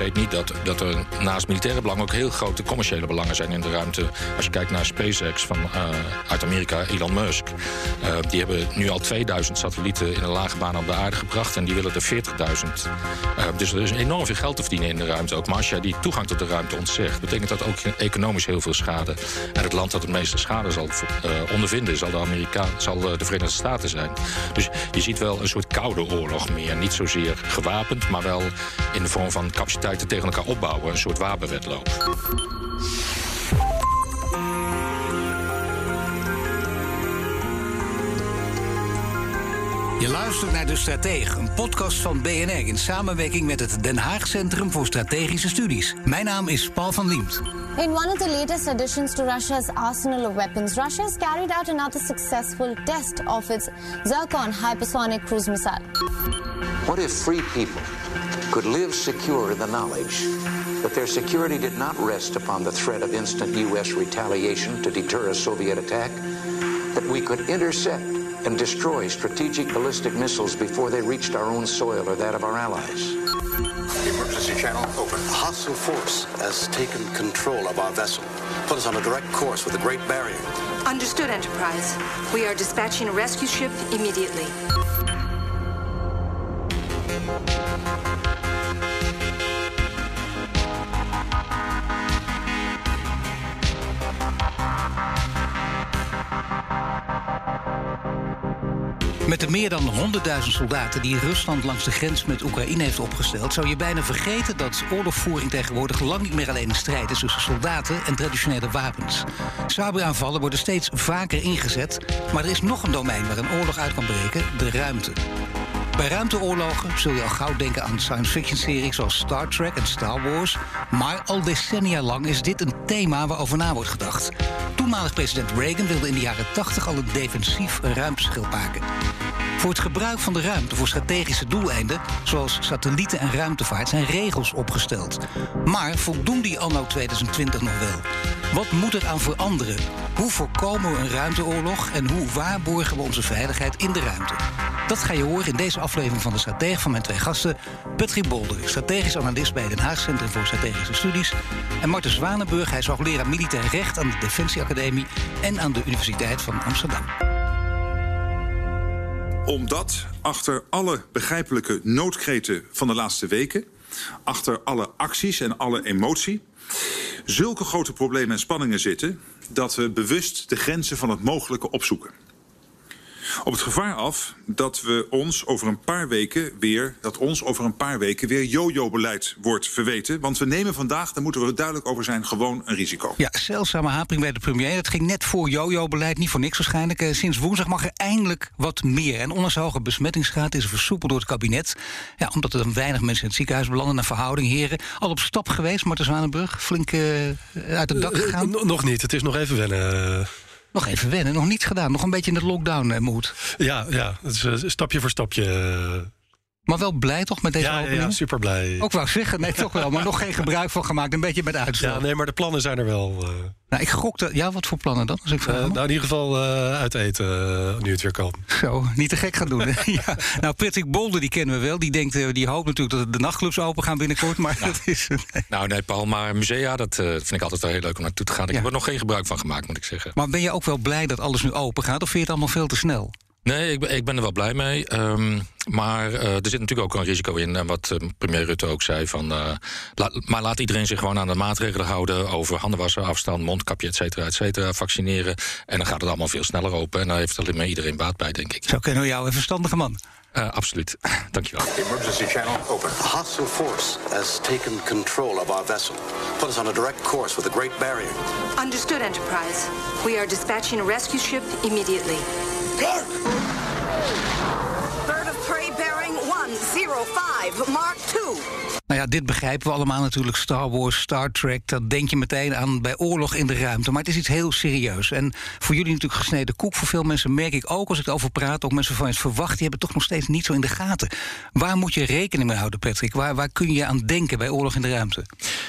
Vergeet niet dat, dat er naast militaire belangen ook heel grote commerciële belangen zijn in de ruimte. Als je kijkt naar SpaceX van, uh, uit Amerika, Elon Musk. Uh, die hebben nu al 2000 satellieten in een lage baan op de aarde gebracht. En die willen er 40.000. Uh, dus er is enorm veel geld te verdienen in de ruimte ook. Maar als jij die toegang tot de ruimte ontzegt, betekent dat ook economisch heel veel schade. En het land dat het meeste schade zal ondervinden, zal de, Amerika zal de Verenigde Staten zijn. Dus je ziet wel een soort koude oorlog meer. Niet zozeer gewapend, maar wel in de vorm van capaciteit tegen elkaar opbouwen. Een soort wapenwedloop. Je luistert naar De Stratege, een podcast van BNR in samenwerking met het Den Haag Centrum voor Strategische Studies. Mijn naam is Paul van Liemt. In one of the latest additions to Russia's arsenal of weapons, Russia has carried out another successful test of its Zircon hypersonic cruise missile. What if free people could live secure in the knowledge that their security did not rest upon the threat of instant U.S. retaliation to deter a Soviet attack, that we could intercept and destroy strategic ballistic missiles before they reached our own soil or that of our allies. Emergency channel open. A hostile force has taken control of our vessel. Put us on a direct course with the Great Barrier. Understood, Enterprise. We are dispatching a rescue ship immediately. Met de meer dan 100.000 soldaten die Rusland langs de grens met Oekraïne heeft opgesteld, zou je bijna vergeten dat oorlogvoering tegenwoordig lang niet meer alleen een strijd is tussen soldaten en traditionele wapens. Cyberaanvallen worden steeds vaker ingezet, maar er is nog een domein waar een oorlog uit kan breken: de ruimte. Bij ruimteoorlogen zul je al gauw denken aan science fiction series zoals Star Trek en Star Wars. Maar al decennia lang is dit een thema waarover na wordt gedacht. Toenmalig president Reagan wilde in de jaren 80 al een defensief ruimteschip maken. Voor het gebruik van de ruimte voor strategische doeleinden, zoals satellieten en ruimtevaart, zijn regels opgesteld. Maar voldoen die anno 2020 nog wel? Wat moet er aan veranderen? Hoe voorkomen we een ruimteoorlog en hoe waarborgen we onze veiligheid in de ruimte? Dat ga je horen in deze aflevering van de Stratege van mijn twee gasten. Patrick Bolder, strategisch analist bij Den Haag Centrum voor Strategische Studies. En Marten Zwanenburg, hij is hoogleraar militair recht aan de Defensieacademie en aan de Universiteit van Amsterdam omdat achter alle begrijpelijke noodkreten van de laatste weken, achter alle acties en alle emotie, zulke grote problemen en spanningen zitten dat we bewust de grenzen van het mogelijke opzoeken. Op het gevaar af dat we ons over een paar weken weer, dat ons over een paar weken weer jojo-beleid wordt verweten. Want we nemen vandaag, daar moeten we duidelijk over zijn, gewoon een risico. Ja, zeldzame hapering bij de premier. Het ging net voor jojo-beleid, niet voor niks waarschijnlijk. Eh, sinds woensdag mag er eindelijk wat meer. En ondanks de hoge besmettingsgraad is er versoepeld door het kabinet. Ja, omdat er dan weinig mensen in het ziekenhuis belanden naar verhouding. Heren, al op stap geweest, Marten Zwanenburg? Flink uh, uit het dak Eh, gegaan? nog niet, het is nog even wennen. Nog even wennen, nog niets gedaan. Nog een beetje in de lockdown-moed. Ja, ja, het is eh, stapje voor stapje. Maar wel blij toch met deze ja, opening? ja, super blij. Ook wou ik zeggen, nee, toch wel. Maar nog geen gebruik van gemaakt. Een beetje met uitstel. Ja, nee, maar de plannen zijn er wel. eh. Nou, ik gokte... Ja, wat voor plannen dan? Als ik Eh, nou, in ieder geval eh, uit eten, nu het weer kan. Zo, niet te gek gaan doen. ja. Nou, Patrick Bolder, die kennen we wel. Die, denkt, die hoopt natuurlijk dat de nachtclubs open gaan binnenkort. Maar dat is... nee. Nou, nee, Paul, maar musea, dat vind ik altijd wel heel leuk om naartoe te gaan. Ik Ja. heb er nog geen gebruik van gemaakt, moet ik zeggen. Maar ben je ook wel blij dat alles nu open gaat? Of vind je het allemaal veel te snel? Nee, ik ben, ik ben er wel blij mee. Ehm, maar eh, er zit natuurlijk ook een risico in. En wat eh, premier Rutte ook zei. Van, eh, laat- maar laat iedereen zich gewoon aan de maatregelen houden. Over handen wassen, afstand, mondkapje, et cetera, et cetera. Vaccineren. En dan gaat het allemaal veel sneller open. En daar heeft alleen maar iedereen baat bij, denk ik. Zo kennen we jou, een verstandige man. Eh, absoluut. Dankjewel. Emergency channel open. A hostile force has taken control of our vessel. Put us on a direct course with the Great Barrier. Understood, Enterprise. We are dispatching a rescue ship immediately. Bird of prey bearing 105, Mark 2. Ja, dit begrijpen we allemaal natuurlijk. Star Wars, Star Trek, dat denk je meteen aan bij oorlog in de ruimte. Maar het is iets heel serieus. En voor jullie natuurlijk gesneden koek. Voor veel mensen merk ik ook als ik erover praat, ook mensen van je verwacht, die hebben toch nog steeds niet zo in de gaten. Waar moet je rekening mee houden, Patrick? Waar, waar kun je aan denken bij oorlog in de ruimte?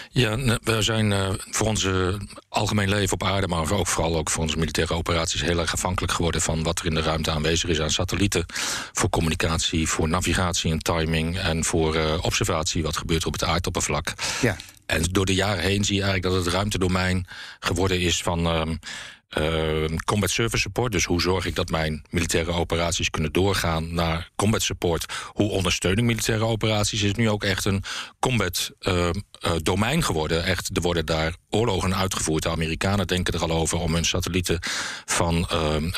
Ja, we zijn eh, voor onze algemeen leven op aarde, maar ook vooral ook voor onze militaire operaties heel erg afhankelijk geworden van wat er in de ruimte aanwezig is aan satellieten. Voor communicatie, voor navigatie en timing en voor eh, observatie wat gebeurt op het aardoppervlak. Ja. En door de jaren heen zie je eigenlijk dat het ruimtedomein geworden is van ehm, ehm, combat service support. Dus hoe zorg ik dat mijn militaire operaties kunnen doorgaan naar combat support? Hoe ondersteun ik militaire operaties? Is nu ook echt een combat ehm, eh, domein geworden. Echt, er worden daar oorlogen uitgevoerd. De Amerikanen denken er al over om hun satellieten van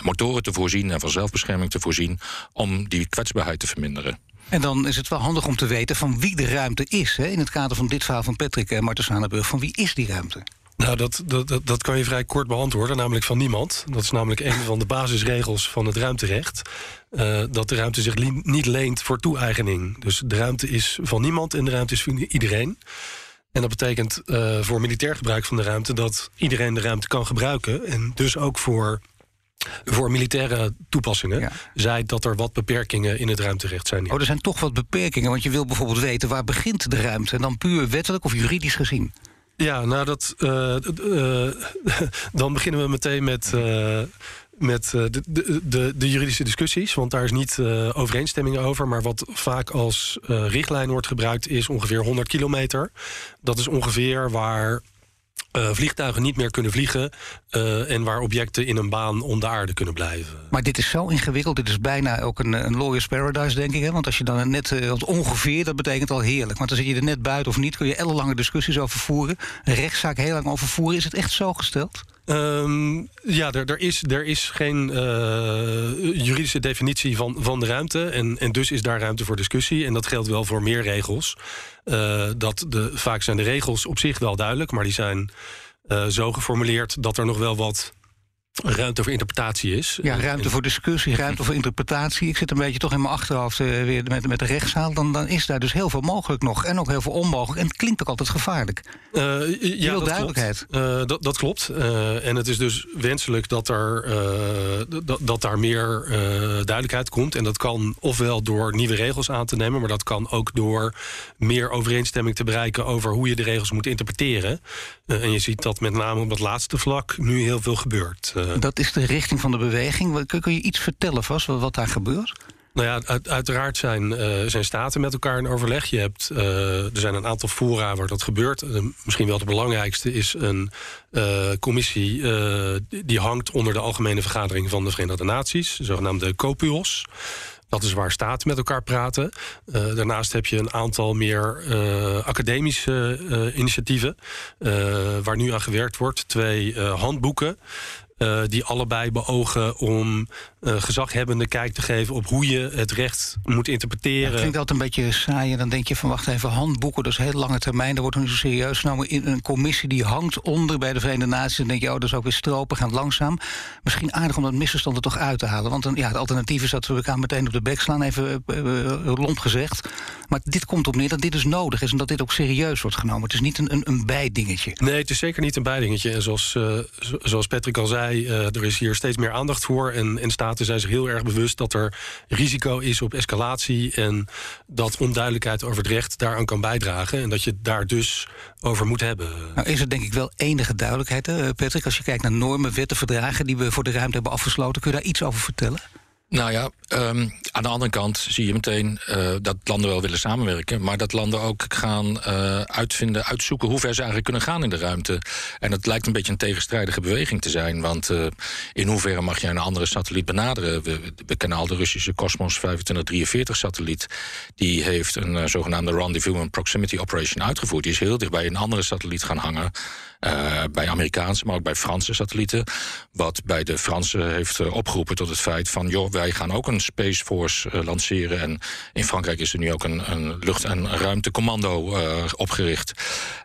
motoren te voorzien en van zelfbescherming te voorzien. om die kwetsbaarheid te verminderen. En dan is het wel handig om te weten van wie de ruimte is. Hè? In het kader van dit verhaal van Patrick en Marten Zwanenburg. Van wie is die ruimte? Nou, dat, dat, dat, dat kan je vrij kort beantwoorden, namelijk van niemand. Dat is namelijk een van de basisregels van het ruimterecht. eh, dat de ruimte zich niet leent voor toe-eigening. Dus de ruimte is van niemand en de ruimte is van iedereen. En dat betekent eh, voor militair gebruik van de ruimte dat iedereen de ruimte kan gebruiken. En dus ook voor, voor militaire toepassingen. Zij dat er wat beperkingen in het ruimterecht zijn. Oh, er zijn toch wat beperkingen. Want je wil bijvoorbeeld weten waar begint de ruimte. En dan puur wettelijk of juridisch gezien. Ja, nou dat. eh, eh, dan beginnen we meteen met. eh, met de, de, de, juridische discussies, want daar is niet overeenstemming over. Maar wat vaak als richtlijn wordt gebruikt, is ongeveer 100 kilometer. Dat is ongeveer waar eh, vliegtuigen niet meer kunnen vliegen. eh, en waar objecten in een baan om de aarde kunnen blijven. Maar dit is zo ingewikkeld. Dit is bijna ook een, een lawyer's paradise, denk ik. Hè? Want als je dan net... eh, ongeveer, dat betekent al heerlijk. Want dan zit je er net buiten of niet... kun je ellenlange discussies over voeren. Een rechtszaak heel lang over voeren. Is het echt zo gesteld? Ehm, ja, er, er, is, er is geen eh, juridische definitie van, van de ruimte. En, en dus is daar ruimte voor discussie. En dat geldt wel voor meer regels. Eh, dat de, vaak zijn de regels op zich wel duidelijk, maar die zijn eh, zo geformuleerd dat er nog wel wat ruimte voor interpretatie is. Ja, ruimte voor discussie, ruimte voor interpretatie. Ik zit een beetje toch in mijn achterhoofd eh, weer met, met de rechtszaal. Dan, dan is daar dus heel veel mogelijk nog. En ook heel veel onmogelijk. En het klinkt ook altijd gevaarlijk. Eh, ja, wil dat duidelijkheid. Klopt. Eh, dat, dat klopt. Eh, en het is dus wenselijk dat, er, eh, dat, dat daar meer eh, duidelijkheid komt. En dat kan ofwel door nieuwe regels aan te nemen, maar dat kan ook door meer overeenstemming te bereiken over hoe je de regels moet interpreteren. Eh, en je ziet dat met name op dat laatste vlak nu heel veel gebeurt. Eh, Dat is de richting van de beweging. Kun, kun je iets vertellen vast wat, wat daar gebeurt? Nou ja, uit- uiteraard zijn, eh, zijn staten met elkaar in overleg. Je hebt, eh, er zijn een aantal fora waar dat gebeurt. Misschien wel de belangrijkste is een commissie die- hangt onder de Algemene Vergadering van de Verenigde Naties, de zogenaamde COPUOS. Dat is waar staten met elkaar praten. Daarnaast heb je een aantal meer academische initiatieven waar nu aan gewerkt wordt. Twee handboeken. Eh, die allebei beogen om eh, gezaghebbende kijk te geven op hoe je het recht moet interpreteren. Het klinkt altijd een beetje saai. En dan denk je van wacht even, handboeken, dat is heel lange termijn. Daar wordt niet zo serieus genomen. In een commissie die hangt onder bij de Verenigde Naties. Dan denk je, oh, dat is ook weer stropen, gaan langzaam. Misschien aardig om dat misverstand er toch uit te halen. Want ja, het alternatief is dat we elkaar meteen op de bek slaan, even eh, eh, lomp gezegd. Maar dit komt op neer dat dit dus nodig is en dat dit ook serieus wordt genomen. Het is niet een, een, een bijdingetje. Nee, het is zeker niet een bijdingetje. En zoals, zo- zoals Patrick al zei, er is hier steeds meer aandacht voor. En, en staten zijn zich heel erg bewust dat er risico is op escalatie. En dat onduidelijkheid over het recht daaraan kan bijdragen. En dat je het daar dus over moet hebben. Nou is er denk ik wel enige duidelijkheid, hè, Patrick. Als je kijkt naar normen, wetten, verdragen die we voor de ruimte hebben afgesloten. Kun je daar iets over vertellen? Nou ja, ehm, aan de andere kant zie je meteen eh, dat landen wel willen samenwerken, maar dat landen ook gaan eh, uitvinden, uitzoeken hoe ver ze eigenlijk kunnen gaan in de ruimte. En dat lijkt een beetje een tegenstrijdige beweging te zijn, want eh, in hoeverre mag je een andere satelliet benaderen? We, we kennen al de Russische Cosmos 2543-satelliet. Die heeft een zogenaamde Rendezvous and Proximity Operation uitgevoerd. Die is heel dicht bij een andere satelliet gaan hangen. Eh, bij Amerikaanse, maar ook bij Franse satellieten. Wat bij de Fransen heeft eh, opgeroepen tot het feit van... joh, wij gaan ook een Space Force eh, lanceren. En in Frankrijk is er nu ook een, een lucht- en ruimtecommando opgericht.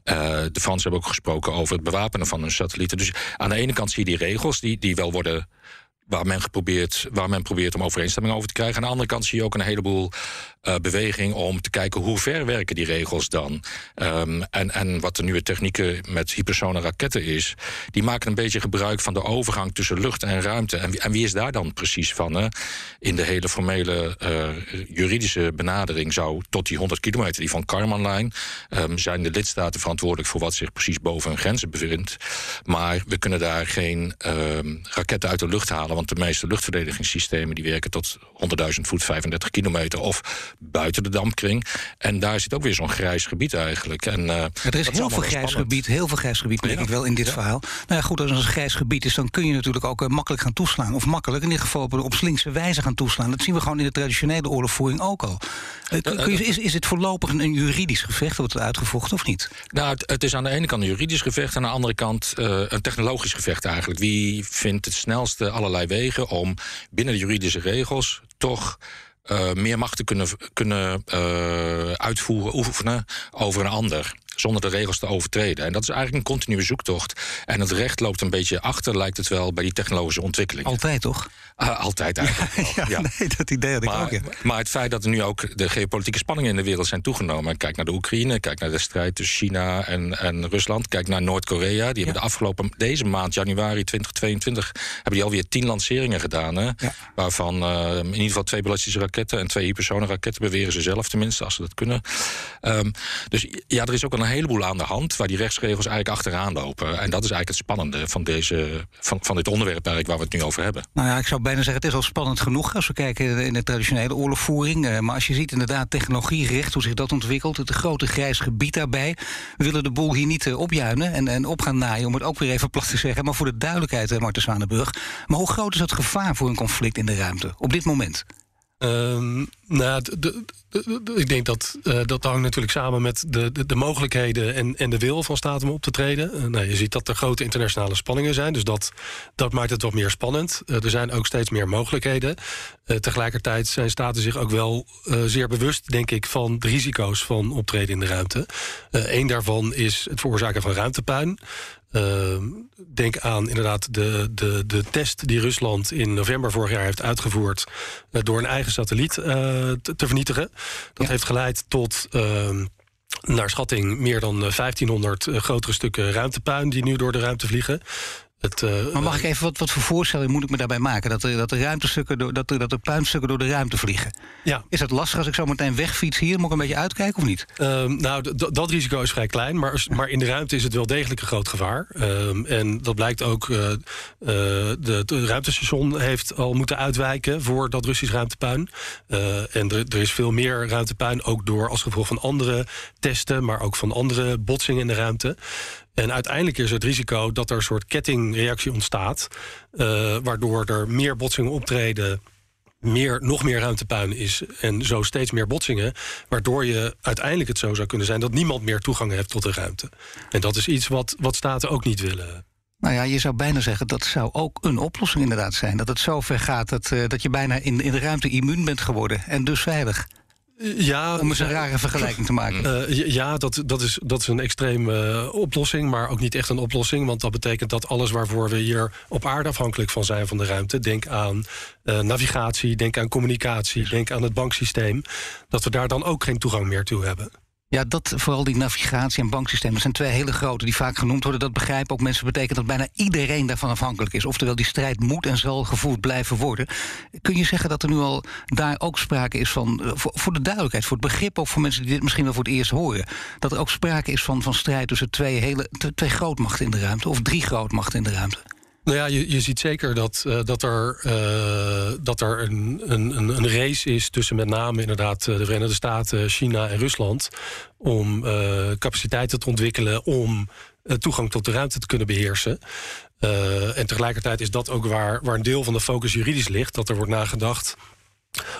De Fransen hebben ook gesproken over het bewapenen van hun satellieten. Dus aan de ene kant zie je die regels die, die wel worden waar men, geprobeerd, waar men probeert om overeenstemming over te krijgen. Aan de andere kant zie je ook een heleboel uh, beweging om te kijken hoe ver werken die regels dan. Um, en, en wat de nieuwe technieken met hypersone raketten is, die maken een beetje gebruik van de overgang tussen lucht en ruimte. En, en wie is daar dan precies van? Hè? In de hele formele uh, juridische benadering zou tot die 100 kilometer, die van Karman-lijn, um, zijn de lidstaten verantwoordelijk voor wat zich precies boven hun grenzen bevindt. Maar we kunnen daar geen um, raketten uit de lucht halen, want de meeste luchtverdedigingssystemen die werken tot 100.000 voet, 35 kilometer of buiten de dampkring. En daar zit ook weer zo'n grijs gebied eigenlijk. En, uh, er is heel veel grijs gebied, heel veel grijs gebied, denk ja. ik wel in dit ja. verhaal. Nou ja, goed, als het een grijs gebied is, dan kun je natuurlijk ook uh, makkelijk gaan toeslaan. Of makkelijk, in ieder geval op, op slinkse wijze gaan toeslaan. Dat zien we gewoon in de traditionele oorlogvoering ook al. Uh, kun je, is, is het voorlopig een, een juridisch gevecht, wordt het uitgevochten of niet? Nou, het, het, is aan de ene kant een juridisch gevecht, aan de andere kant een technologisch gevecht eigenlijk. Wie vindt het snelste allerlei wegen om binnen de juridische regels toch meer macht te kunnen, kunnen uh, uitvoeren, oefenen over een ander zonder de regels te overtreden. En dat is eigenlijk een continue zoektocht. En het recht loopt een beetje achter, lijkt het wel, bij die technologische ontwikkeling. Altijd toch? Uh, altijd eigenlijk. Ja, ja, nee, dat idee had ik maar, ook. Ja. Maar het feit dat er nu ook de geopolitieke spanningen in de wereld zijn toegenomen. Kijk naar de Oekraïne, kijk naar de strijd tussen China en, en Rusland. Kijk naar Noord-Korea. Die hebben de afgelopen, deze maand, januari 2022, hebben die alweer tien lanceringen gedaan. Hè? Waarvan uh, in ieder geval twee ballistische raketten en twee hypersonenraketten beweren ze zelf tenminste, als ze dat kunnen. Um, dus ja, er is ook een een heleboel aan de hand waar die rechtsregels eigenlijk achteraan lopen. En dat is eigenlijk het spannende van, deze, van, van dit onderwerp eigenlijk waar we het nu over hebben. Nou ja, ik zou bijna zeggen, het is al spannend genoeg als we kijken in de traditionele oorlogvoering. Maar als je ziet inderdaad technologierecht, hoe zich dat ontwikkelt, het grote grijs gebied daarbij. We willen de boel hier niet opjuinen en, en op gaan naaien, om het ook weer even plat te zeggen. Maar voor de duidelijkheid, Marten Zwanenburg. Maar hoe groot is het gevaar voor een conflict in de ruimte op dit moment? Um, nou, ik denk dat uh, dat hangt natuurlijk samen met de, de, mogelijkheden en, en de wil van staten om op te treden. Uh, nou, je ziet dat er grote internationale spanningen zijn, dus dat, dat maakt het wat meer spannend. Uh, er zijn ook steeds meer mogelijkheden. tegelijkertijd zijn staten zich ook wel zeer bewust, denk ik, van de risico's van optreden in de ruimte. Eén daarvan is het veroorzaken van ruimtepuin. Uh, denk aan inderdaad de, de, de test die Rusland in november vorig jaar heeft uitgevoerd... Uh, door een eigen satelliet uh, te, te, vernietigen. Dat ja. heeft geleid tot ehm, naar schatting meer dan 1500 grotere stukken ruimtepuin... die nu door de ruimte vliegen. Het, uh, maar mag ik even, wat, wat voor voorstelling moet ik me daarbij maken? Dat er, dat er ruimtestukken, door, dat er, dat er puinstukken door de ruimte vliegen. Ja. Is dat lastig als ik zo meteen wegfiets hier? Moet ik een beetje uitkijken of niet? Um, nou, dat risico is vrij klein, maar, maar in de ruimte is het wel degelijk een groot gevaar. Um, en dat blijkt ook, uh, uh, de, de ruimtestation heeft al moeten uitwijken voor dat Russisch ruimtepuin. en er, er is veel meer ruimtepuin, ook door als gevolg van andere testen, maar ook van andere botsingen in de ruimte. En uiteindelijk is het risico dat er een soort kettingreactie ontstaat, uh, waardoor er meer botsingen optreden. Meer, nog meer ruimtepuin is en zo steeds meer botsingen. Waardoor je uiteindelijk het zo zou kunnen zijn dat niemand meer toegang heeft tot de ruimte. En dat is iets wat, wat staten ook niet willen. Nou ja, je zou bijna zeggen dat zou ook een oplossing inderdaad zijn. Dat het zo ver gaat dat, uh, dat je bijna in, in de ruimte immuun bent geworden en dus veilig. Ja, om eens een rare vergelijking te maken. Uh, ja, dat, dat, is, dat is een extreme uh, oplossing, maar ook niet echt een oplossing. Want dat betekent dat alles waarvoor we hier op aarde afhankelijk van zijn van de ruimte, denk aan uh, navigatie, denk aan communicatie, denk aan het banksysteem, dat we daar dan ook geen toegang meer toe hebben. Ja, dat, vooral die navigatie en banksystemen, zijn twee hele grote die vaak genoemd worden. Dat begrijpen ook mensen, betekent dat bijna iedereen daarvan afhankelijk is. Oftewel, die strijd moet en zal gevoerd blijven worden. Kun je zeggen dat er nu al daar ook sprake is van, voor, voor de duidelijkheid, voor het begrip, ook voor mensen die dit misschien wel voor het eerst horen, dat er ook sprake is van, van strijd tussen twee, hele, twee grootmachten in de ruimte, of drie grootmachten in de ruimte? Nou ja, je, je ziet zeker dat, uh, dat er, uh, dat er een, een, een race is tussen met name inderdaad de Verenigde Staten, China en Rusland. Om capaciteiten te ontwikkelen om toegang tot de ruimte te kunnen beheersen. en tegelijkertijd is dat ook waar, waar een deel van de focus juridisch ligt. Dat er wordt nagedacht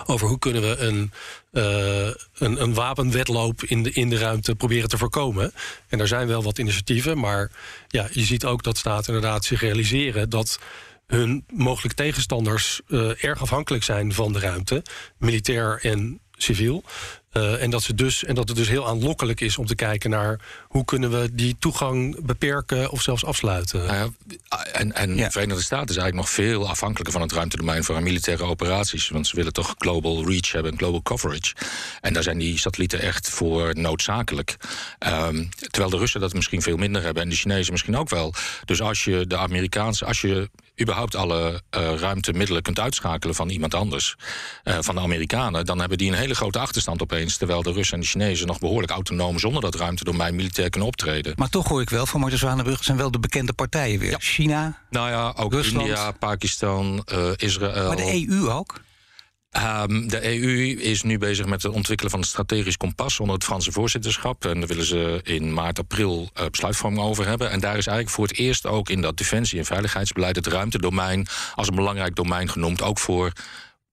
over hoe kunnen we een, uh, een, een wapenwetloop in de, in de ruimte proberen te voorkomen. En er zijn wel wat initiatieven, maar ja, je ziet ook dat staten inderdaad zich realiseren dat hun mogelijke tegenstanders uh, erg afhankelijk zijn van de ruimte, militair en civiel. Uh, en, dat ze dus, en dat het dus heel aanlokkelijk is om te kijken naar hoe kunnen we die toegang beperken of zelfs afsluiten. Nou ja, en, en de Verenigde Staten is eigenlijk nog veel afhankelijker van het ruimtedomein voor hun militaire operaties. Want ze willen toch global reach hebben, global coverage. En daar zijn die satellieten echt voor noodzakelijk. Ehm, terwijl de Russen dat misschien veel minder hebben en de Chinezen misschien ook wel. Dus als je de Amerikaanse, als je überhaupt alle uh, ruimtemiddelen kunt uitschakelen van iemand anders, uh, van de Amerikanen, dan hebben die een hele grote achterstand opeens. Terwijl de Russen en de Chinezen nog behoorlijk autonoom zonder dat ruimtedomein militair kunnen optreden. Maar toch hoor ik wel van Marten Zwanenburg, zijn wel de bekende partijen weer. China. Nou ja, ook Rusland. India, Pakistan, uh, Israël. Maar de EU ook? Um, de EU is nu bezig met het ontwikkelen van een strategisch kompas onder het Franse voorzitterschap. En daar willen ze in maart, april uh, besluitvorming over hebben. En daar is eigenlijk voor het eerst ook in dat defensie- en veiligheidsbeleid het ruimtedomein als een belangrijk domein genoemd. Ook voor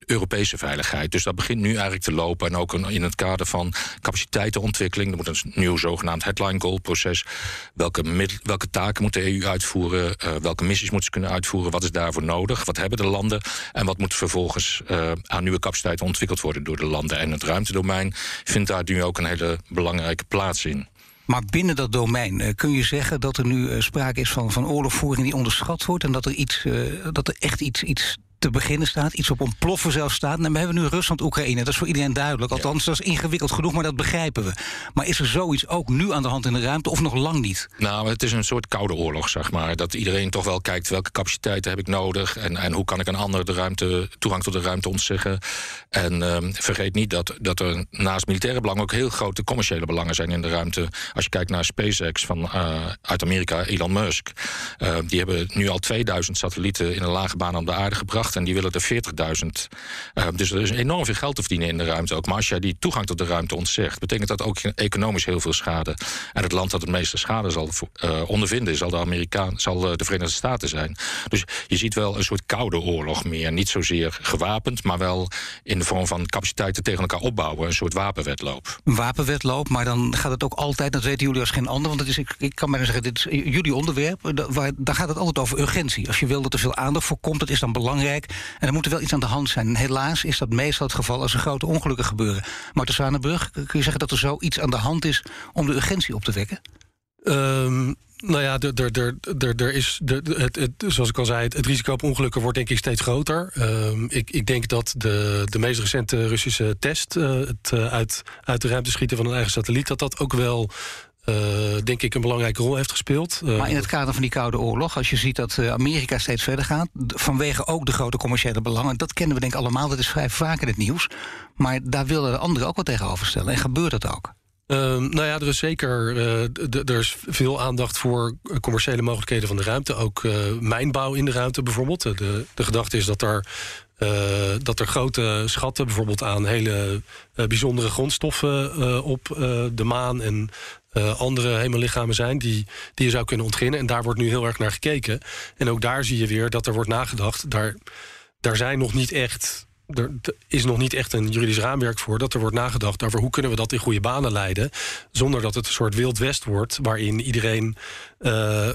Europese veiligheid. Dus dat begint nu eigenlijk te lopen. En ook in het kader van capaciteitenontwikkeling. Er moet een nieuw zogenaamd headline goal proces. Welke, welke taken moet de EU uitvoeren? Uh, welke missies moeten ze kunnen uitvoeren? Wat is daarvoor nodig? Wat hebben de landen? En wat moet vervolgens uh, aan nieuwe capaciteiten ontwikkeld worden door de landen? En het ruimtedomein vindt daar nu ook een hele belangrijke plaats in. Maar binnen dat domein uh, kun je zeggen dat er nu sprake is van, van oorlogvoering die onderschat wordt. En dat er, iets, dat er echt iets, iets te beginnen staat, iets op ontploffen zelfs staat. En we hebben nu Rusland, Oekraïne. Dat is voor iedereen duidelijk. Althans, dat is ingewikkeld genoeg, maar dat begrijpen we. Maar is er zoiets ook nu aan de hand in de ruimte of nog lang niet? Nou, het is een soort koude oorlog, zeg maar. Dat iedereen toch wel kijkt welke capaciteiten heb ik nodig en, en hoe kan ik een ander de ruimte, toegang tot de ruimte ontzeggen. En um, vergeet niet dat, dat er naast militaire belangen ook heel grote commerciële belangen zijn in de ruimte. Als je kijkt naar SpaceX van, uh, uit Amerika, Elon Musk. Uh, die hebben nu al 2000 satellieten in een lage baan om de aarde gebracht. En die willen er 40.000. Uh, dus er is enorm veel geld te verdienen in de ruimte ook. Maar als jij die toegang tot de ruimte ontzegt, betekent dat ook economisch heel veel schade. En het land dat het meeste schade zal uh, ondervinden, zal de, Amerikaan, zal de Verenigde Staten zijn. Dus je ziet wel een soort koude oorlog meer. Niet zozeer gewapend, maar wel in de vorm van capaciteiten tegen elkaar opbouwen. Een soort wapenwetloop. Een wapenwetloop, maar dan gaat het ook altijd, dat weten jullie als geen ander, want het is, ik, ik kan maar zeggen, dit is jullie onderwerp. Daar gaat het altijd over urgentie. Als je wil dat er veel aandacht voor komt, dat is dan belangrijk. En er moet er wel iets aan de hand zijn. En helaas is dat meestal het geval als er grote ongelukken gebeuren. Marten Zwanenburg, kun je zeggen dat er zoiets aan de hand is om de urgentie op te wekken? Um, nou ja, er is, het, zoals ik al zei, het, risico op ongelukken wordt denk ik steeds groter. Um, ik, ik, denk dat de, de meest recente Russische test, uh, het uh, uit, uit de ruimte schieten van een eigen satelliet, dat dat ook wel denk ik een belangrijke rol heeft gespeeld. Uh, maar in het kader van die Koude Oorlog, als je ziet dat uh, Amerika steeds verder gaat, vanwege ook de grote commerciële belangen, dat kennen we denk ik allemaal, dat is vrij vaak in het nieuws. Maar daar willen de anderen ook wat tegenover stellen. En gebeurt dat ook? Uh, nou ja, er is zeker uh, er is veel aandacht voor commerciële mogelijkheden van de ruimte. Ook uh, mijnbouw in de ruimte bijvoorbeeld. De, de gedachte is dat er, dat er grote schatten bijvoorbeeld aan hele bijzondere grondstoffen op de maan en uh, andere hemellichamen zijn die, die je zou kunnen ontginnen. En daar wordt nu heel erg naar gekeken. En ook daar zie je weer dat er wordt nagedacht. Daar, daar zijn nog niet echt. Er is nog niet echt een juridisch raamwerk voor dat er wordt nagedacht over hoe kunnen we dat in goede banen leiden. Zonder dat het een soort wild west wordt waarin iedereen uh,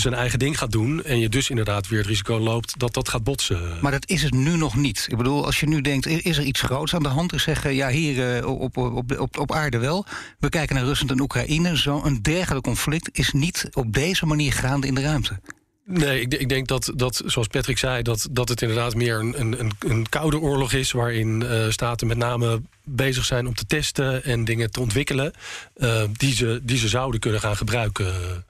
zijn eigen ding gaat doen... en je dus inderdaad weer het risico loopt dat dat gaat botsen. Maar dat is het nu nog niet. Ik bedoel, als je nu denkt, is er iets groots aan de hand? Ik zeg, ja, hier uh, op, op, op, op aarde wel. We kijken naar Rusland en Oekraïne. Zo'n dergelijk conflict is niet op deze manier gaande in de ruimte. Nee, ik, ik, denk dat, dat, zoals Patrick zei, dat, dat het inderdaad meer een, een, een koude oorlog is. waarin uh, staten met name bezig zijn om te testen en dingen te ontwikkelen. Uh, die, ze, die ze zouden kunnen gaan gebruiken.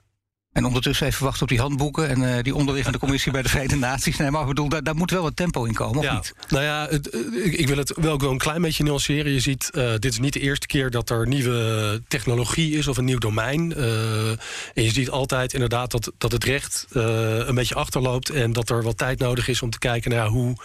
En ondertussen even wachten op die handboeken en uh, die onderliggende commissie bij de Verenigde Naties. Nee, maar ik bedoel, daar, daar moet wel wat tempo in komen, of niet? Nou ja, het, ik wil het wel gewoon een klein beetje nuanceren. Je ziet, uh, dit is niet de eerste keer dat er nieuwe technologie is of een nieuw domein. Uh, en je ziet altijd inderdaad dat, dat het recht een beetje achterloopt en dat er wat tijd nodig is om te kijken naar hoe.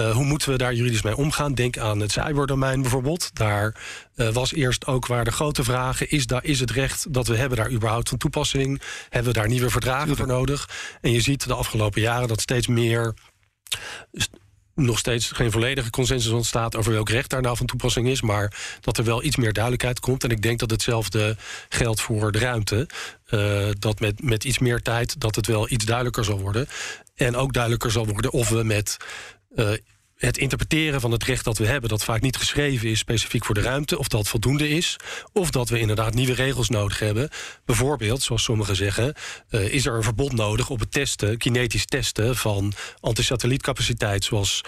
Uh, hoe moeten we daar juridisch mee omgaan? Denk aan het cyberdomein bijvoorbeeld. Daar uh, was eerst ook waar de grote vragen... Is, daar, is het recht dat we hebben daar überhaupt van toepassing? Hebben we daar nieuwe verdragen voor nodig? En je ziet de afgelopen jaren dat steeds meer nog steeds geen volledige consensus ontstaat over welk recht daar nou van toepassing is, maar dat er wel iets meer duidelijkheid komt. En ik denk dat hetzelfde geldt voor de ruimte. Uh, dat met, met iets meer tijd dat het wel iets duidelijker zal worden. En ook duidelijker zal worden of we met uh, het interpreteren van het recht dat we hebben, dat vaak niet geschreven is specifiek voor de ruimte, of dat voldoende is, of dat we inderdaad nieuwe regels nodig hebben. Bijvoorbeeld, zoals sommigen zeggen, uh, is er een verbod nodig op het testen, kinetisch testen van antisatellietcapaciteit, zoals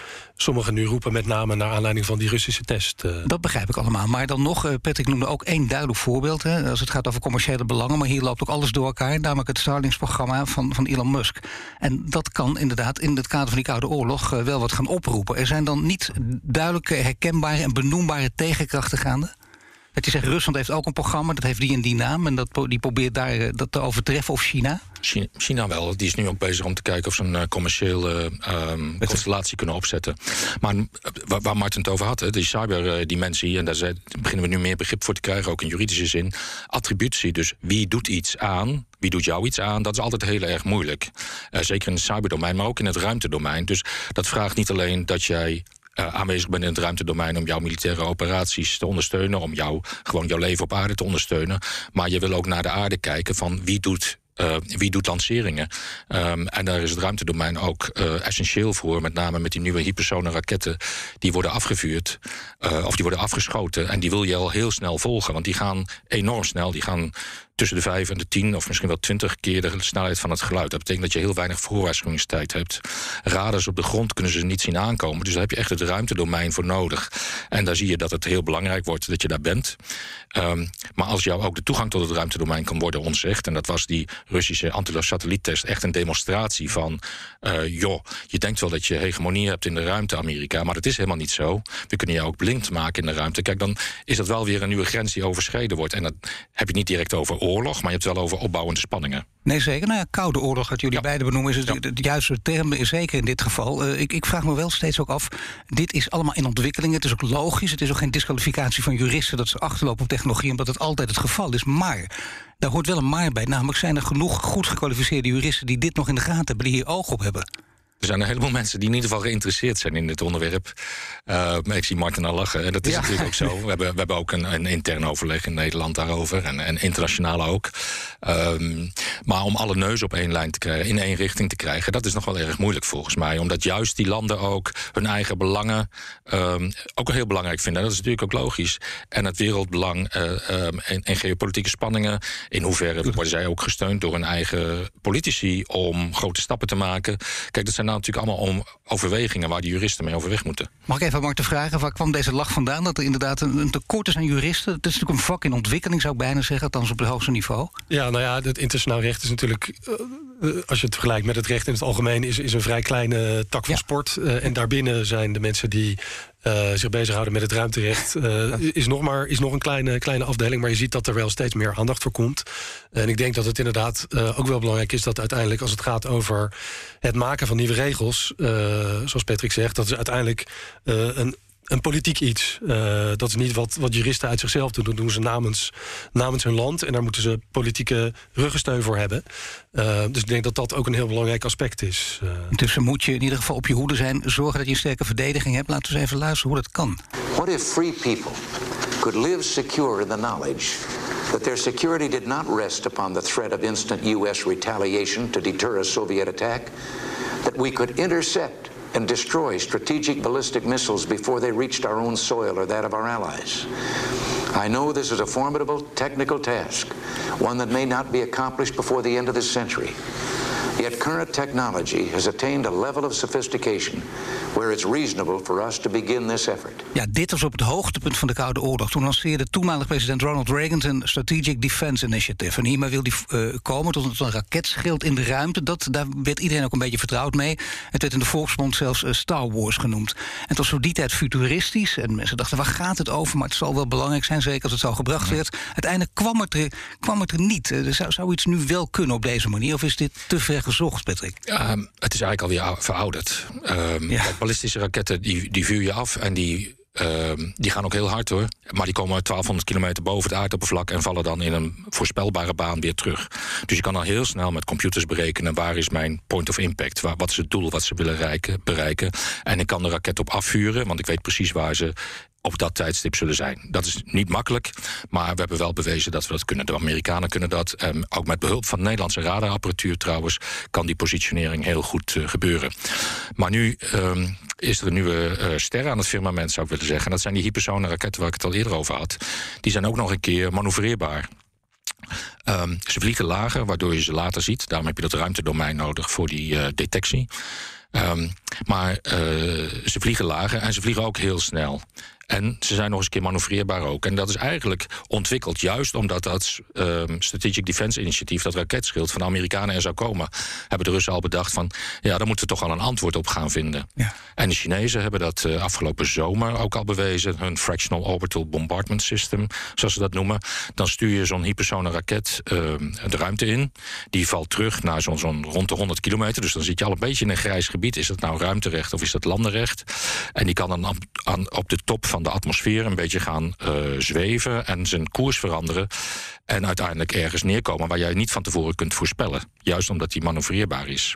sommigen nu roepen, met name naar aanleiding van die Russische test. Uh. Dat begrijp ik allemaal. Maar dan nog, uh, Patrick noemde ook één duidelijk voorbeeld. Hè, als het gaat over commerciële belangen, maar hier loopt ook alles door elkaar, namelijk het Starlink-programma van, van Elon Musk. En dat kan inderdaad in het kader van die Koude Oorlog wel wat gaan oproepen. Er zijn dan niet duidelijke, herkenbare en benoembare tegenkrachten gaande? Dat je zegt, Rusland heeft ook een programma, dat heeft die en die naam... en dat, die probeert daar eh, dat te overtreffen, of China? China, wel. Die is nu ook bezig om te kijken of ze een uh, commerciële uh, constellatie kunnen opzetten. Maar uh, waar, Martin het over had, hè, die cyberdimensie... en daar beginnen we nu meer begrip voor te krijgen, ook in juridische zin. Attributie, dus wie doet iets aan, wie doet jou iets aan, dat is altijd heel erg moeilijk. zeker in het cyberdomein, maar ook in het ruimtedomein. Dus dat vraagt niet alleen dat jij uh, aanwezig bent in het ruimtedomein om jouw militaire operaties te ondersteunen, om jou gewoon jouw leven op aarde te ondersteunen. Maar je wil ook naar de aarde kijken van wie doet uh, wie doet lanceringen? Um, en daar is het ruimtedomein ook uh, essentieel voor. Met name met die nieuwe hypersone raketten die worden afgevuurd. Of die worden afgeschoten. En die wil je al heel snel volgen. Want die gaan enorm snel. Die gaan tussen de 5 en de 10 of misschien wel 20 keer de snelheid van het geluid. Dat betekent dat je heel weinig voorwaarschuwingstijd hebt. Radars op de grond kunnen ze niet zien aankomen. Dus daar heb je echt het ruimtedomein voor nodig. En daar zie je dat het heel belangrijk wordt dat je daar bent. Um, maar als jou ook de toegang tot het ruimtedomein kan worden ontzegd... en dat was die Russische anti-satelliettest echt een demonstratie van... Uh, joh, je denkt wel dat je hegemonie hebt in de ruimte, Amerika... maar dat is helemaal niet zo. We kunnen je ook blind maken in de ruimte. Kijk, dan is dat wel weer een nieuwe grens die overschreden wordt. En dat heb je niet direct over oorlog, maar je hebt het wel over opbouwende spanningen. Nee, zeker. Nou ja, koude oorlog, wat jullie ja. beiden benoemen, is het, ja. de juiste term, zeker in dit geval. Uh, ik, ik, vraag me wel steeds ook af, dit is allemaal in ontwikkeling. Het is ook logisch, het is ook geen disqualificatie van juristen... dat ze achterlopen op technologie, omdat het altijd het geval is. Maar daar hoort wel een maar bij. Namelijk zijn er genoeg goed gekwalificeerde juristen... die dit nog in de gaten hebben, die hier oog op hebben. Er zijn een heleboel mensen die in ieder geval geïnteresseerd zijn in dit onderwerp. Uh, ik zie Martin al lachen. En dat is ja. natuurlijk ook zo. We hebben, we hebben ook een, een intern overleg in Nederland daarover. En, en internationaal ook. Um, maar om alle neus op één lijn te krijgen, in één richting te krijgen, dat is nog wel erg moeilijk volgens mij. Omdat juist die landen ook hun eigen belangen um, ook heel belangrijk vinden. Dat is natuurlijk ook logisch. En het wereldbelang uh, um, en, en, geopolitieke spanningen. In hoeverre worden zij ook gesteund door hun eigen politici om grote stappen te maken. Kijk, dat zijn nou natuurlijk allemaal om overwegingen waar de juristen mee overweg moeten. Mag ik even Mark te vragen, waar kwam deze lach vandaan? Dat er inderdaad een, een tekort is aan juristen? Het is natuurlijk een vak in ontwikkeling, zou ik bijna zeggen, althans op het hoogste niveau. Ja, nou ja, het internationaal recht is natuurlijk, uh, als je het vergelijkt met het recht in het algemeen, is, is een vrij kleine tak van ja. sport. Uh, en daarbinnen zijn de mensen die uh, zich bezighouden met het ruimterecht. Uh, is, nog maar, is nog een kleine, kleine afdeling, maar je ziet dat er wel steeds meer aandacht voor komt. En ik denk dat het inderdaad uh, ook wel belangrijk is dat uiteindelijk, als het gaat over het maken van nieuwe regels, zoals Patrick zegt, dat is uiteindelijk een een politiek iets. Uh, dat is niet wat, wat juristen uit zichzelf doen. Dat doen ze namens, namens hun land. En daar moeten ze politieke ruggensteun voor hebben. Uh, dus ik denk dat dat ook een heel belangrijk aspect is. Uh. Dus moet je in ieder geval op je hoede zijn. Zorgen dat je een sterke verdediging hebt. Laten we eens even luisteren hoe dat kan. What if free people could live secure in the knowledge that their security did not rest upon the threat of instant U.S. retaliation to deter a Soviet attack? That we could intercept and destroy strategic ballistic missiles before they reached our own soil or that of our allies. I know this is a formidable technical task, one that may not be accomplished before the end of this century. Yet current technology has attained a level of sophistication where it's reasonable for us to begin this effort. Ja, dit was op het hoogtepunt van de Koude Oorlog. Toen lanceerde toenmalig president Ronald Reagan zijn Strategic Defense Initiative. En hiermee wil hij uh, komen tot een raketschild in de ruimte. Dat, daar werd iedereen ook een beetje vertrouwd mee. Het werd in de volksmond zelfs uh, Star Wars genoemd. En het was voor die tijd futuristisch. En mensen dachten, waar gaat het over? Maar het zal wel belangrijk zijn, zeker als het zo gebracht werd. Uiteindelijk kwam het er, kwam het er niet. Uh, zou, zou iets nu wel kunnen op deze manier? Of is dit te ver gezocht, Patrick? Ja, het is eigenlijk alweer verouderd. Um, ja. ballistische raketten die, die vuur je af en die Uh, die gaan ook heel hard hoor. Maar die komen 1200 kilometer boven het aardoppervlak en vallen dan in een voorspelbare baan weer terug. Dus je kan dan heel snel met computers berekenen waar is mijn point of impact. Waar, wat is het doel wat ze willen reiken, bereiken. En ik kan de raket op afvuren, want ik weet precies waar ze op dat tijdstip zullen zijn. Dat is niet makkelijk, maar we hebben wel bewezen dat we dat kunnen. De Amerikanen kunnen dat. En ook met behulp van Nederlandse radarapparatuur trouwens... kan die positionering heel goed uh, gebeuren. Maar nu uh, is er een nieuwe uh, ster aan het firmament, zou ik willen zeggen. En dat zijn die hypersone raketten waar ik het al eerder over had. Die zijn ook nog een keer manoeuvreerbaar. Um, ze vliegen lager, waardoor je ze later ziet. Daarom heb je dat ruimtedomein nodig voor die uh, detectie. Maar ze vliegen lager en ze vliegen ook heel snel. En ze zijn nog eens een keer manoeuvreerbaar ook. En dat is eigenlijk ontwikkeld juist omdat dat um, Strategic Defense Initiatief, dat raketschild van de Amerikanen er zou komen, hebben de Russen al bedacht van ja, daar moeten we toch al een antwoord op gaan vinden. Ja. En de Chinezen hebben dat uh, afgelopen zomer ook al bewezen, hun Fractional Orbital Bombardment System, zoals ze dat noemen. Dan stuur je zo'n hypersone raket uh, de ruimte in. Die valt terug naar zo'n zo rond de 100 kilometer. Dus dan zit je al een beetje in een grijs gebied. Is dat nou ruimterecht of is dat landenrecht? En die kan dan op, aan, op de top van de atmosfeer een beetje gaan uh, zweven en zijn koers veranderen. En uiteindelijk ergens neerkomen waar jij niet van tevoren kunt voorspellen. Juist omdat die manoeuvreerbaar is.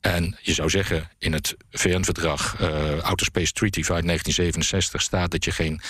En je zou zeggen, in het VN-verdrag uh, Outer Space Treaty uit 1967 staat dat je geen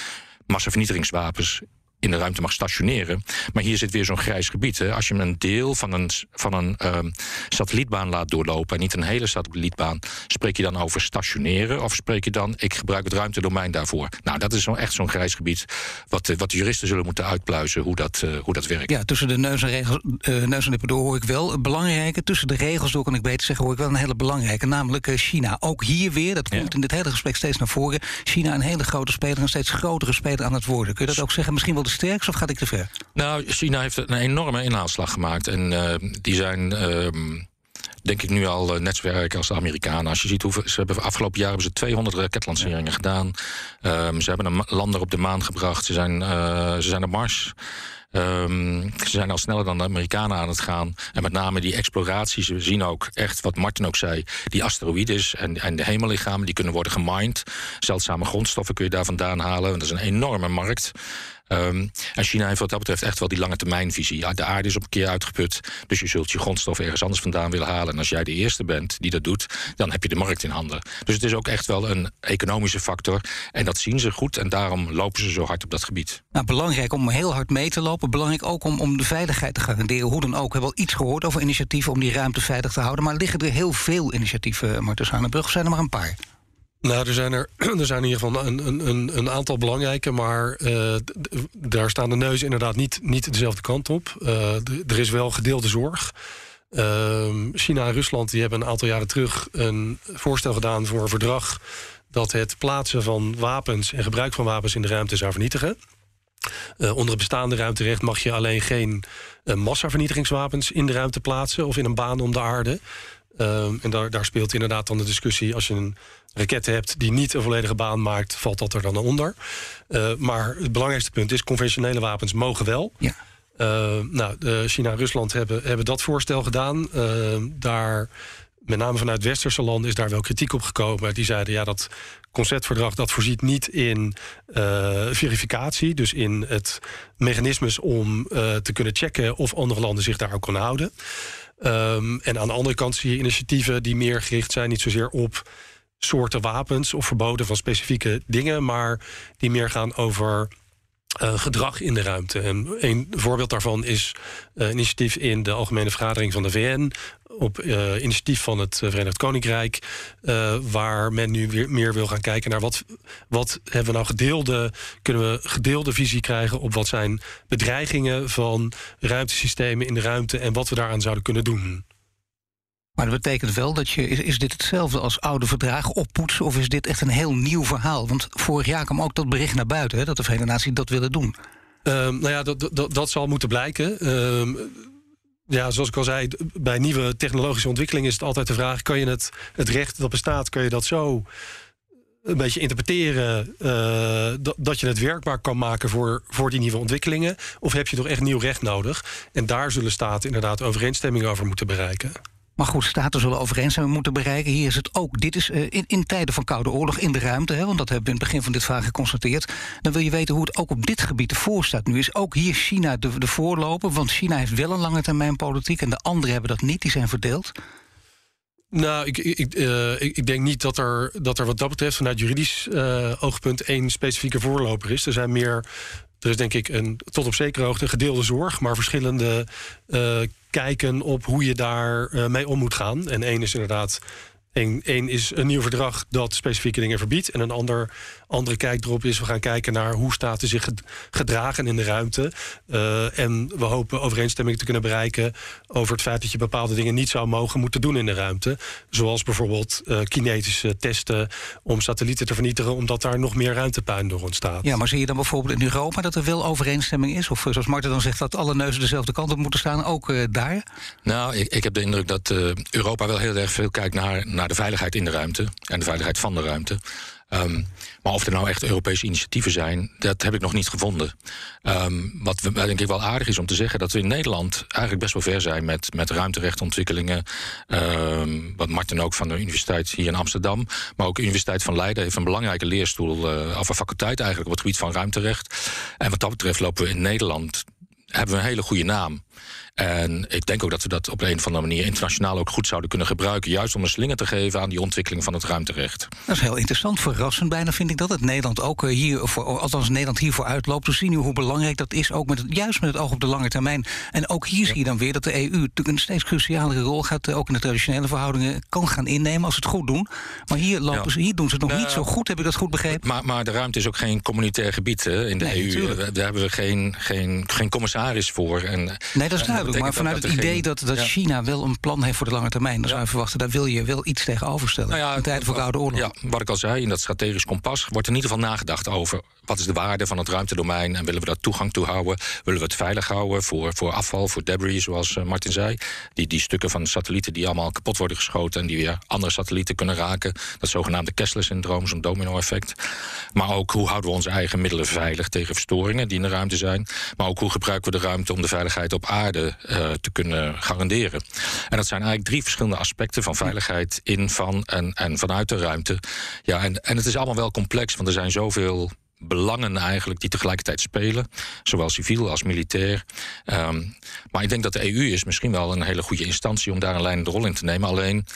massavernietigingswapens in de ruimte mag stationeren. Maar hier zit weer zo'n grijs gebied. Hè. Als je een deel van een, van een um, satellietbaan laat doorlopen... en niet een hele satellietbaan... spreek je dan over stationeren... of spreek je dan, ik gebruik het ruimtedomein daarvoor? Nou, dat is zo echt zo'n grijs gebied... wat, wat de juristen zullen moeten uitpluizen hoe dat, uh, hoe dat werkt. Ja, tussen de neus en, regels, uh, neus en lippen door hoor ik wel een belangrijke... tussen de regels door kan ik beter zeggen... hoor ik wel een hele belangrijke, namelijk China. Ook hier weer, dat komt ja. in dit hele gesprek steeds naar voren... China een hele grote speler, een steeds grotere speler aan het worden. Kun je dat ook zeggen? Misschien wel de of gaat ik te ver? Nou, China heeft een enorme inhaalslag gemaakt. En uh, die zijn. Uh, denk ik nu al net zo werk als de Amerikanen. Als je ziet hoeveel ze hebben afgelopen jaar hebben ze 200 raketlanceringen ja. gedaan. Um, ze hebben een lander op de maan gebracht. Ze zijn, uh, ze zijn op Mars. Um, ze zijn al sneller dan de Amerikanen aan het gaan. En met name die exploraties. We zien ook echt, wat Martin ook zei... die asteroïdes en, en de hemellichamen die kunnen worden gemined. Zeldzame grondstoffen kun je daar vandaan halen. Dat is een enorme markt. Um, en China heeft wat dat betreft echt wel die lange termijnvisie. De aarde is op een keer uitgeput, dus je zult je grondstof ergens anders vandaan willen halen. En als jij de eerste bent die dat doet, dan heb je de markt in handen. Dus het is ook echt wel een economische factor. En dat zien ze goed en daarom lopen ze zo hard op dat gebied. Nou, belangrijk om heel hard mee te lopen. Belangrijk ook om, om de veiligheid te garanderen. Hoe dan ook. We hebben al iets gehoord over initiatieven om die ruimte veilig te houden. Maar liggen er heel veel initiatieven, Martens Hanenbrug? Of zijn er maar een paar? Nou, er zijn er, er zijn in ieder geval een, een, een aantal belangrijke, maar uh, daar staan de neuzen inderdaad niet, niet dezelfde kant op. Uh, er is wel gedeelde zorg. Uh, China en Rusland die hebben een aantal jaren terug een voorstel gedaan voor een verdrag dat het plaatsen van wapens en gebruik van wapens in de ruimte zou vernietigen. Uh, onder het bestaande ruimterecht mag je alleen geen massavernietigingswapens in de ruimte plaatsen of in een baan om de aarde. Um, en daar, daar speelt inderdaad dan de discussie als je een raket hebt die niet een volledige baan maakt, valt dat er dan onder. Uh, maar het belangrijkste punt is: conventionele wapens mogen wel. Ja. Uh, nou, China en Rusland hebben, hebben dat voorstel gedaan. Uh, daar, met name vanuit westerse landen, is daar wel kritiek op gekomen. Die zeiden: ja, dat conceptverdrag dat voorziet niet in verificatie, dus in het mechanismes om te kunnen checken of andere landen zich daar ook kunnen houden. Um, en aan de andere kant zie je initiatieven die meer gericht zijn, niet zozeer op soorten wapens of verboden van specifieke dingen, maar die meer gaan over uh, gedrag in de ruimte. En een voorbeeld daarvan is uh, initiatief in de Algemene Vergadering van de VN. Op uh, initiatief van het Verenigd Koninkrijk. waar men nu weer meer wil gaan kijken naar wat, wat hebben we nou gedeelde. Kunnen we gedeelde visie krijgen op wat zijn bedreigingen van ruimtesystemen in de ruimte en wat we daaraan zouden kunnen doen. Maar dat betekent wel dat je. Is, is dit hetzelfde als oude verdragen oppoetsen? Of is dit echt een heel nieuw verhaal? Want vorig jaar kwam ook dat bericht naar buiten hè, dat de Verenigde Naties dat willen doen. Um, nou ja, dat, dat, dat zal moeten blijken. Um, ja, zoals ik al zei, bij nieuwe technologische ontwikkelingen is het altijd de vraag: kan je het, het recht dat bestaat, kan je dat zo een beetje interpreteren uh, dat, dat je het werkbaar kan maken voor, voor die nieuwe ontwikkelingen? Of heb je toch echt nieuw recht nodig? En daar zullen staten inderdaad overeenstemming over moeten bereiken. Maar goed, staten zullen overeenstemming moeten bereiken. Hier is het ook. Dit is uh, in, in, tijden van Koude Oorlog in de ruimte, hè, want dat hebben we in het begin van dit vraag geconstateerd. Dan wil je weten hoe het ook op dit gebied ervoor staat. Nu is ook hier China de, de voorloper, want China heeft wel een lange termijn politiek en de anderen hebben dat niet, die zijn verdeeld. Nou, ik, ik, ik, ik, denk niet dat er, dat er wat dat betreft vanuit juridisch uh, oogpunt één specifieke voorloper is. Er zijn meer, is denk ik een tot op zekere hoogte gedeelde zorg, maar verschillende uh, kijken op hoe je daar mee om moet gaan. En één is inderdaad Eén is een nieuw verdrag dat specifieke dingen verbiedt. En een ander, andere kijk erop is, we gaan kijken naar hoe staten zich gedragen in de ruimte. Uh, en we hopen overeenstemming te kunnen bereiken over het feit dat je bepaalde dingen niet zou mogen moeten doen in de ruimte. Zoals bijvoorbeeld uh, kinetische testen om satellieten te vernietigen, omdat daar nog meer ruimtepuin door ontstaat. Ja, maar zie je dan bijvoorbeeld in Europa dat er wel overeenstemming is? Of zoals Marten dan zegt, dat alle neuzen dezelfde kant op moeten staan, ook uh, daar? Nou, ik, ik heb de indruk dat Europa wel heel erg veel kijkt naar, naar naar de veiligheid in de ruimte en de veiligheid van de ruimte. Um, maar of er nou echt Europese initiatieven zijn, dat heb ik nog niet gevonden. Um, wat denk ik wel aardig is om te zeggen, dat we in Nederland eigenlijk best wel ver zijn met, met ruimterechtontwikkelingen. Um, wat Martin ook van de universiteit hier in Amsterdam, maar ook de Universiteit van Leiden heeft een belangrijke leerstoel, uh, of een faculteit eigenlijk op het gebied van ruimterecht. En wat dat betreft lopen we in Nederland hebben we een hele goede naam. En ik denk ook dat we dat op een of andere manier internationaal ook goed zouden kunnen gebruiken. Juist om een slinger te geven aan die ontwikkeling van het ruimterecht. Dat is heel interessant. Verrassend bijna vind ik dat. Het Nederland ook eh, hier, voor, althans Nederland hiervoor uitloopt. We zien nu hoe belangrijk dat is. Ook met het, juist met het oog op de lange termijn. En ook hier zie je dan weer dat de EU een steeds crucialere rol gaat. Eh, ook in de traditionele verhoudingen kan gaan innemen als ze het goed doen. Maar hier, lopen ze, hier doen ze het nog niet zo goed. Heb ik dat goed begrepen? Maar, maar de ruimte is ook geen communitair gebied hè, in de EU. Daar hebben we geen, geen, geen commissaris voor. En, nee, dat is duidelijk. Maar vanuit het idee dat, dat China wel een plan heeft voor de lange termijn. Dan zou je verwachten, daar wil je wel iets tegenover stellen. Nou ja, in tijden van Koude Oorlog. Ja, wat ik al zei, in dat strategisch kompas wordt in ieder geval nagedacht over wat is de waarde van het ruimtedomein en willen we daar toegang toe houden? Willen we het veilig houden voor, voor afval, voor debris, zoals uh, Martin zei? Die, die stukken van satellieten die allemaal kapot worden geschoten en die weer andere satellieten kunnen raken. Dat zogenaamde Kessler-syndroom, zo'n domino-effect. Maar ook hoe houden we onze eigen middelen veilig tegen verstoringen die in de ruimte zijn. Maar ook hoe gebruiken we de ruimte om de veiligheid op aarde uh, te kunnen garanderen. En dat zijn eigenlijk drie verschillende aspecten van veiligheid in, van en, en vanuit de ruimte. Ja, en, en het is allemaal wel complex, want er zijn zoveel belangen eigenlijk die tegelijkertijd spelen, zowel civiel als militair. Um, maar ik denk dat de EU is misschien wel een hele goede instantie om daar een leidende rol in te nemen. Alleen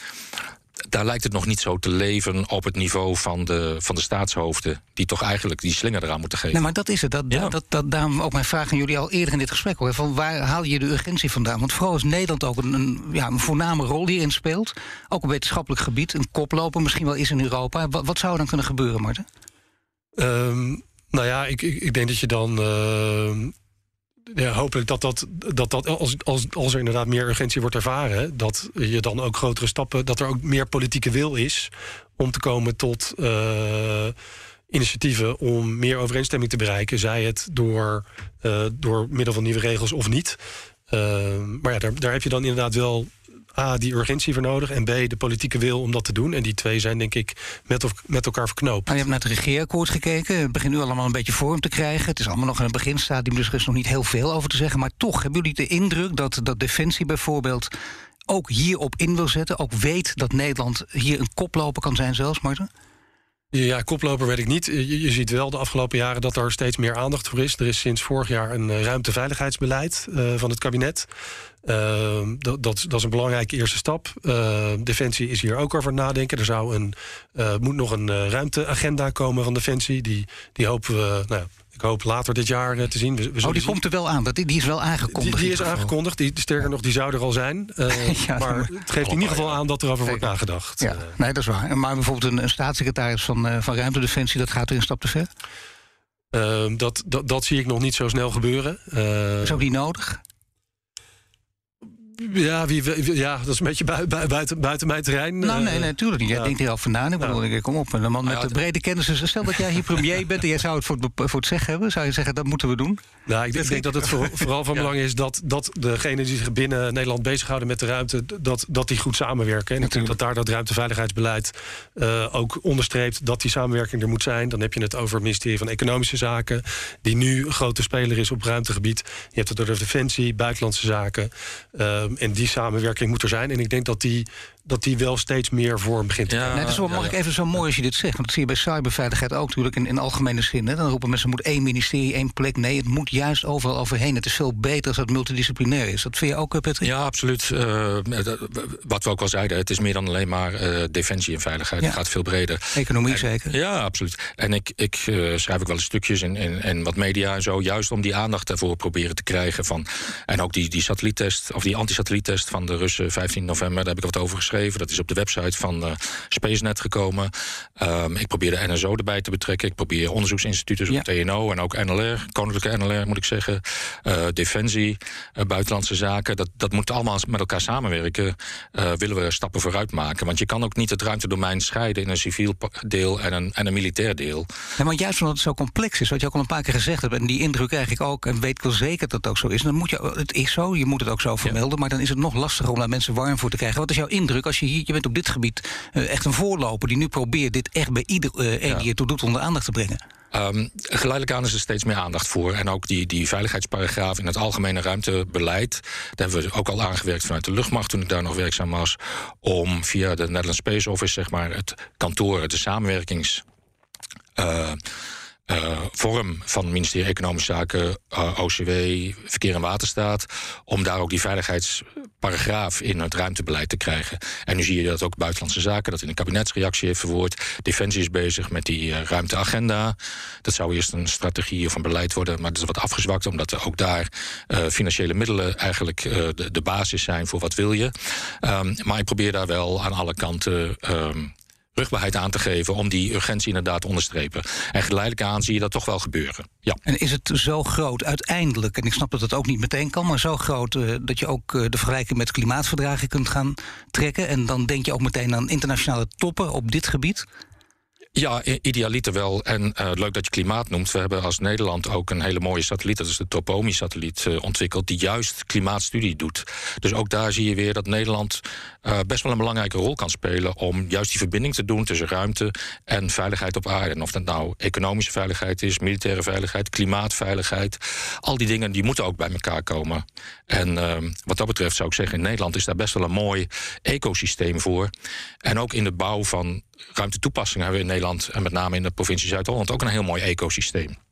daar lijkt het nog niet zo te leven op het niveau van de, van de staatshoofden. Die toch eigenlijk die slinger eraan moeten geven. Nee, maar dat is het. Dat, ja. dat, dat, daarom ook mijn vraag aan jullie al eerder in dit gesprek. Hoor, van waar haal je de urgentie vandaan? Want vooral als Nederland ook een, een, ja, een voorname rol hierin speelt. Ook een wetenschappelijk gebied, een koploper misschien wel is in Europa. Wat, wat zou er dan kunnen gebeuren, Marten? Um, nou ja, ik, ik, ik, denk dat je dan. Uh, ja, hopelijk dat dat, dat, dat als, als, als er inderdaad meer urgentie wordt ervaren, dat je dan ook grotere stappen, dat er ook meer politieke wil is om te komen tot uh, initiatieven om meer overeenstemming te bereiken, zij het door, uh, door middel van nieuwe regels of niet. Uh, maar ja, daar, daar heb je dan inderdaad wel A, die urgentie voor nodig. En B, de politieke wil om dat te doen. En die twee zijn denk ik met, of, met elkaar verknoopt. Nou, je hebt naar het regeerakkoord gekeken. Het begint nu allemaal een beetje vorm te krijgen. Het is allemaal nog in een beginstadium, dus er is nog niet heel veel over te zeggen. Maar toch, hebben jullie de indruk dat, dat Defensie bijvoorbeeld ook hierop in wil zetten? Ook weet dat Nederland hier een koploper kan zijn zelfs, Marten? Ja, koploper weet ik niet. Je, ziet wel de afgelopen jaren dat er steeds meer aandacht voor is. Er is sinds vorig jaar een uh, ruimteveiligheidsbeleid uh, van het kabinet. Uh, dat, dat, is een belangrijke eerste stap. Defensie is hier ook over nadenken. Er zou een, moet nog een ruimteagenda komen van Defensie. Die, die hopen we nou ik hoop later dit jaar te zien. We, we oh, die komt er wel aan. Die, die is wel aangekondigd. Die, die is aangekondigd. Die, sterker nog, die zou er al zijn. Uh, ja, maar het geeft in ieder geval aan dat er over wordt nagedacht. Ja, nee, dat is waar. Maar bijvoorbeeld een, een staatssecretaris van, uh, van Ruimtedefensie, dat gaat er een stap te ver? Uh, dat, dat, dat, zie ik nog niet zo snel gebeuren. is ook niet nodig? Ja, wie, ja, dat is een beetje buiten, buiten, buiten mijn terrein. Nou, nee, nee, natuurlijk niet. Jij ja. denkt hier al vandaan. Ik bedoel, ja. kom op. Een man met de brede kennis. Stel dat jij hier premier bent en jij zou het voor het, voor het zeggen hebben. Zou je zeggen, dat moeten we doen? Nou, ik, ik denk dat het voor, vooral van belang is dat, dat degenen die zich binnen Nederland bezighouden met de ruimte, dat, dat die goed samenwerken. En ik denk dat daar dat ruimteveiligheidsbeleid uh, ook onderstreept dat die samenwerking er moet zijn. Dan heb je het over het ministerie van Economische Zaken, die nu een grote speler is op ruimtegebied. Je hebt het over Defensie, Buitenlandse Zaken. Uh, en die samenwerking moet er zijn. En ik denk dat die dat die wel steeds meer vorm begint te krijgen. Nee, dat is wel, mag ik even zo mooi als je dit zegt? Want dat zie je bij cyberveiligheid ook natuurlijk in, in algemene zin. Hè? Dan roepen mensen, moet één ministerie, één plek. Nee, het moet juist overal overheen. Het is veel beter als het multidisciplinair is. Dat vind je ook, eh, Patrick? Ja, absoluut. Uh, wat we ook al zeiden, het is meer dan alleen maar uh, defensie en veiligheid. Het gaat veel breder. Economie zeker? Ja, absoluut. En ik, ik schrijf ook wel eens stukjes en, en, en wat media en zo... juist om die aandacht ervoor proberen te krijgen. Van, en ook die, die satelliettest, of die antisatelliettest van de Russen 15 november... daar heb ik wat over geschreven. Dat is op de website van uh, SpaceNet gekomen. Um, ik probeer de NSO erbij te betrekken. Ik probeer onderzoeksinstituten zoals ja. TNO en ook NLR, Koninklijke NLR moet ik zeggen. Uh, Defensie, uh, buitenlandse zaken. Dat, dat moet allemaal met elkaar samenwerken. willen we stappen vooruit maken. Want je kan ook niet het ruimtedomein scheiden in een civiel deel en een, en een militair deel. Ja, maar juist omdat het zo complex is, wat je ook al een paar keer gezegd hebt, en die indruk krijg ik ook, en weet ik wel zeker dat het ook zo is. Dan moet je, het is zo, je moet het ook zo vermelden, ja. maar dan is het nog lastiger om daar mensen warm voor te krijgen. Wat is jouw indruk als je hier, je bent op dit gebied uh, echt een voorloper die nu probeert dit echt bij ieder uh, ja. die het toe doet onder aandacht te brengen. Um, geleidelijk aan is er steeds meer aandacht voor. En ook die, die veiligheidsparagraaf in het algemene ruimtebeleid. Daar hebben we ook al aangewerkt vanuit de luchtmacht toen ik daar nog werkzaam was. Om via de Netherlands Space Office, zeg maar, het kantoor, de samenwerkings. Uh, uh, vorm van het ministerie Economische Zaken, uh, OCW, Verkeer en Waterstaat, om daar ook die veiligheidsparagraaf in het ruimtebeleid te krijgen. En nu zie je dat ook Buitenlandse Zaken dat in een kabinetsreactie heeft verwoord. Defensie is bezig met die uh, ruimteagenda. Dat zou eerst een strategie of een beleid worden, maar dat is wat afgezwakt, omdat er ook daar financiële middelen eigenlijk de, de, basis zijn voor wat wil je. Um, maar ik probeer daar wel aan alle kanten. Um, rugbaarheid aan te geven om die urgentie inderdaad te onderstrepen. En geleidelijk aan zie je dat toch wel gebeuren. Ja. En is het zo groot uiteindelijk, en ik snap dat het ook niet meteen kan, maar zo groot uh, dat je ook uh, de vergelijking met klimaatverdragen kunt gaan trekken? En dan denk je ook meteen aan internationale toppen op dit gebied? Ja, idealiter wel. En uh, leuk dat je klimaat noemt. We hebben als Nederland ook een hele mooie satelliet. Dat is de Topomi-satelliet uh, ontwikkeld. Die juist klimaatstudie doet. Dus ook daar zie je weer dat Nederland uh, best wel een belangrijke rol kan spelen. om juist die verbinding te doen tussen ruimte en veiligheid op aarde. En of dat nou economische veiligheid is, militaire veiligheid, klimaatveiligheid. Al die dingen die moeten ook bij elkaar komen. En wat dat betreft zou ik zeggen, in Nederland is daar best wel een mooi ecosysteem voor. En ook in de bouw van ruimtetoepassingen hebben we in Nederland... en met name in de provincie Zuid-Holland ook een heel mooi ecosysteem.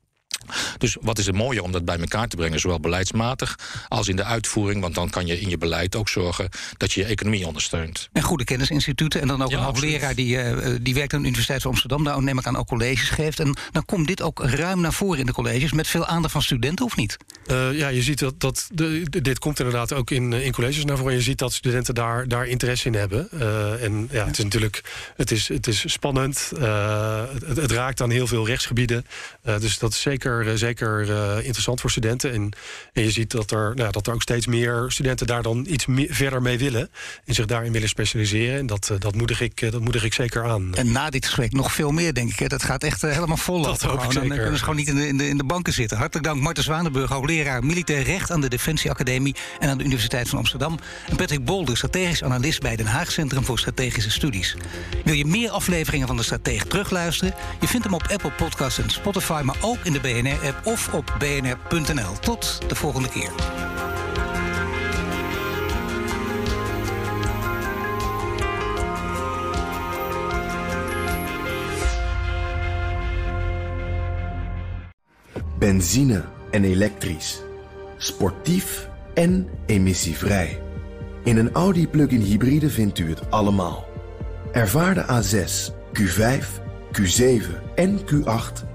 Dus wat is het mooie om dat bij elkaar te brengen, zowel beleidsmatig als in de uitvoering, want dan kan je in je beleid ook zorgen dat je je economie ondersteunt. En goede kennisinstituten en dan ook ja, een hoogleraar die, uh, die werkt aan de Universiteit van Amsterdam, daar neem ik aan ook colleges geeft. En dan komt dit ook ruim naar voren in de colleges met veel aandacht van studenten, of niet? Uh, ja, je ziet dat, dat de, dit komt inderdaad ook in, in colleges naar voren. Je ziet dat studenten daar, daar interesse in hebben. Uh, en ja, het is natuurlijk het is, het is spannend. Het, het, raakt aan heel veel rechtsgebieden. dus dat is zeker zeker, eh, zeker uh, interessant voor studenten. En, en je ziet dat er, nou, dat er ook steeds meer studenten daar dan iets meer, verder mee willen. En zich daarin willen specialiseren. En dat, uh, dat, moedig ik, dat moedig ik zeker aan. En na dit gesprek nog veel meer, denk ik. Hè? Dat gaat echt helemaal vol. Dat hoop ik Dan kunnen ze gewoon niet in de, in, de, in de banken zitten. Hartelijk dank Marten Zwanenburg, hoogleraar militair recht aan de Defensieacademie en aan de Universiteit van Amsterdam. En Patrick Bolder, strategisch analist bij Den Haag Centrum voor Strategische Studies. Wil je meer afleveringen van de Stratege terugluisteren? Je vindt hem op Apple Podcasts en Spotify, maar ook in de BNR BNR-app of op bnr.nl. Tot de volgende keer. Benzine en elektrisch. Sportief en emissievrij. In een Audi plug-in hybride vindt u het allemaal. Ervaar de A6, Q5, Q7 en Q8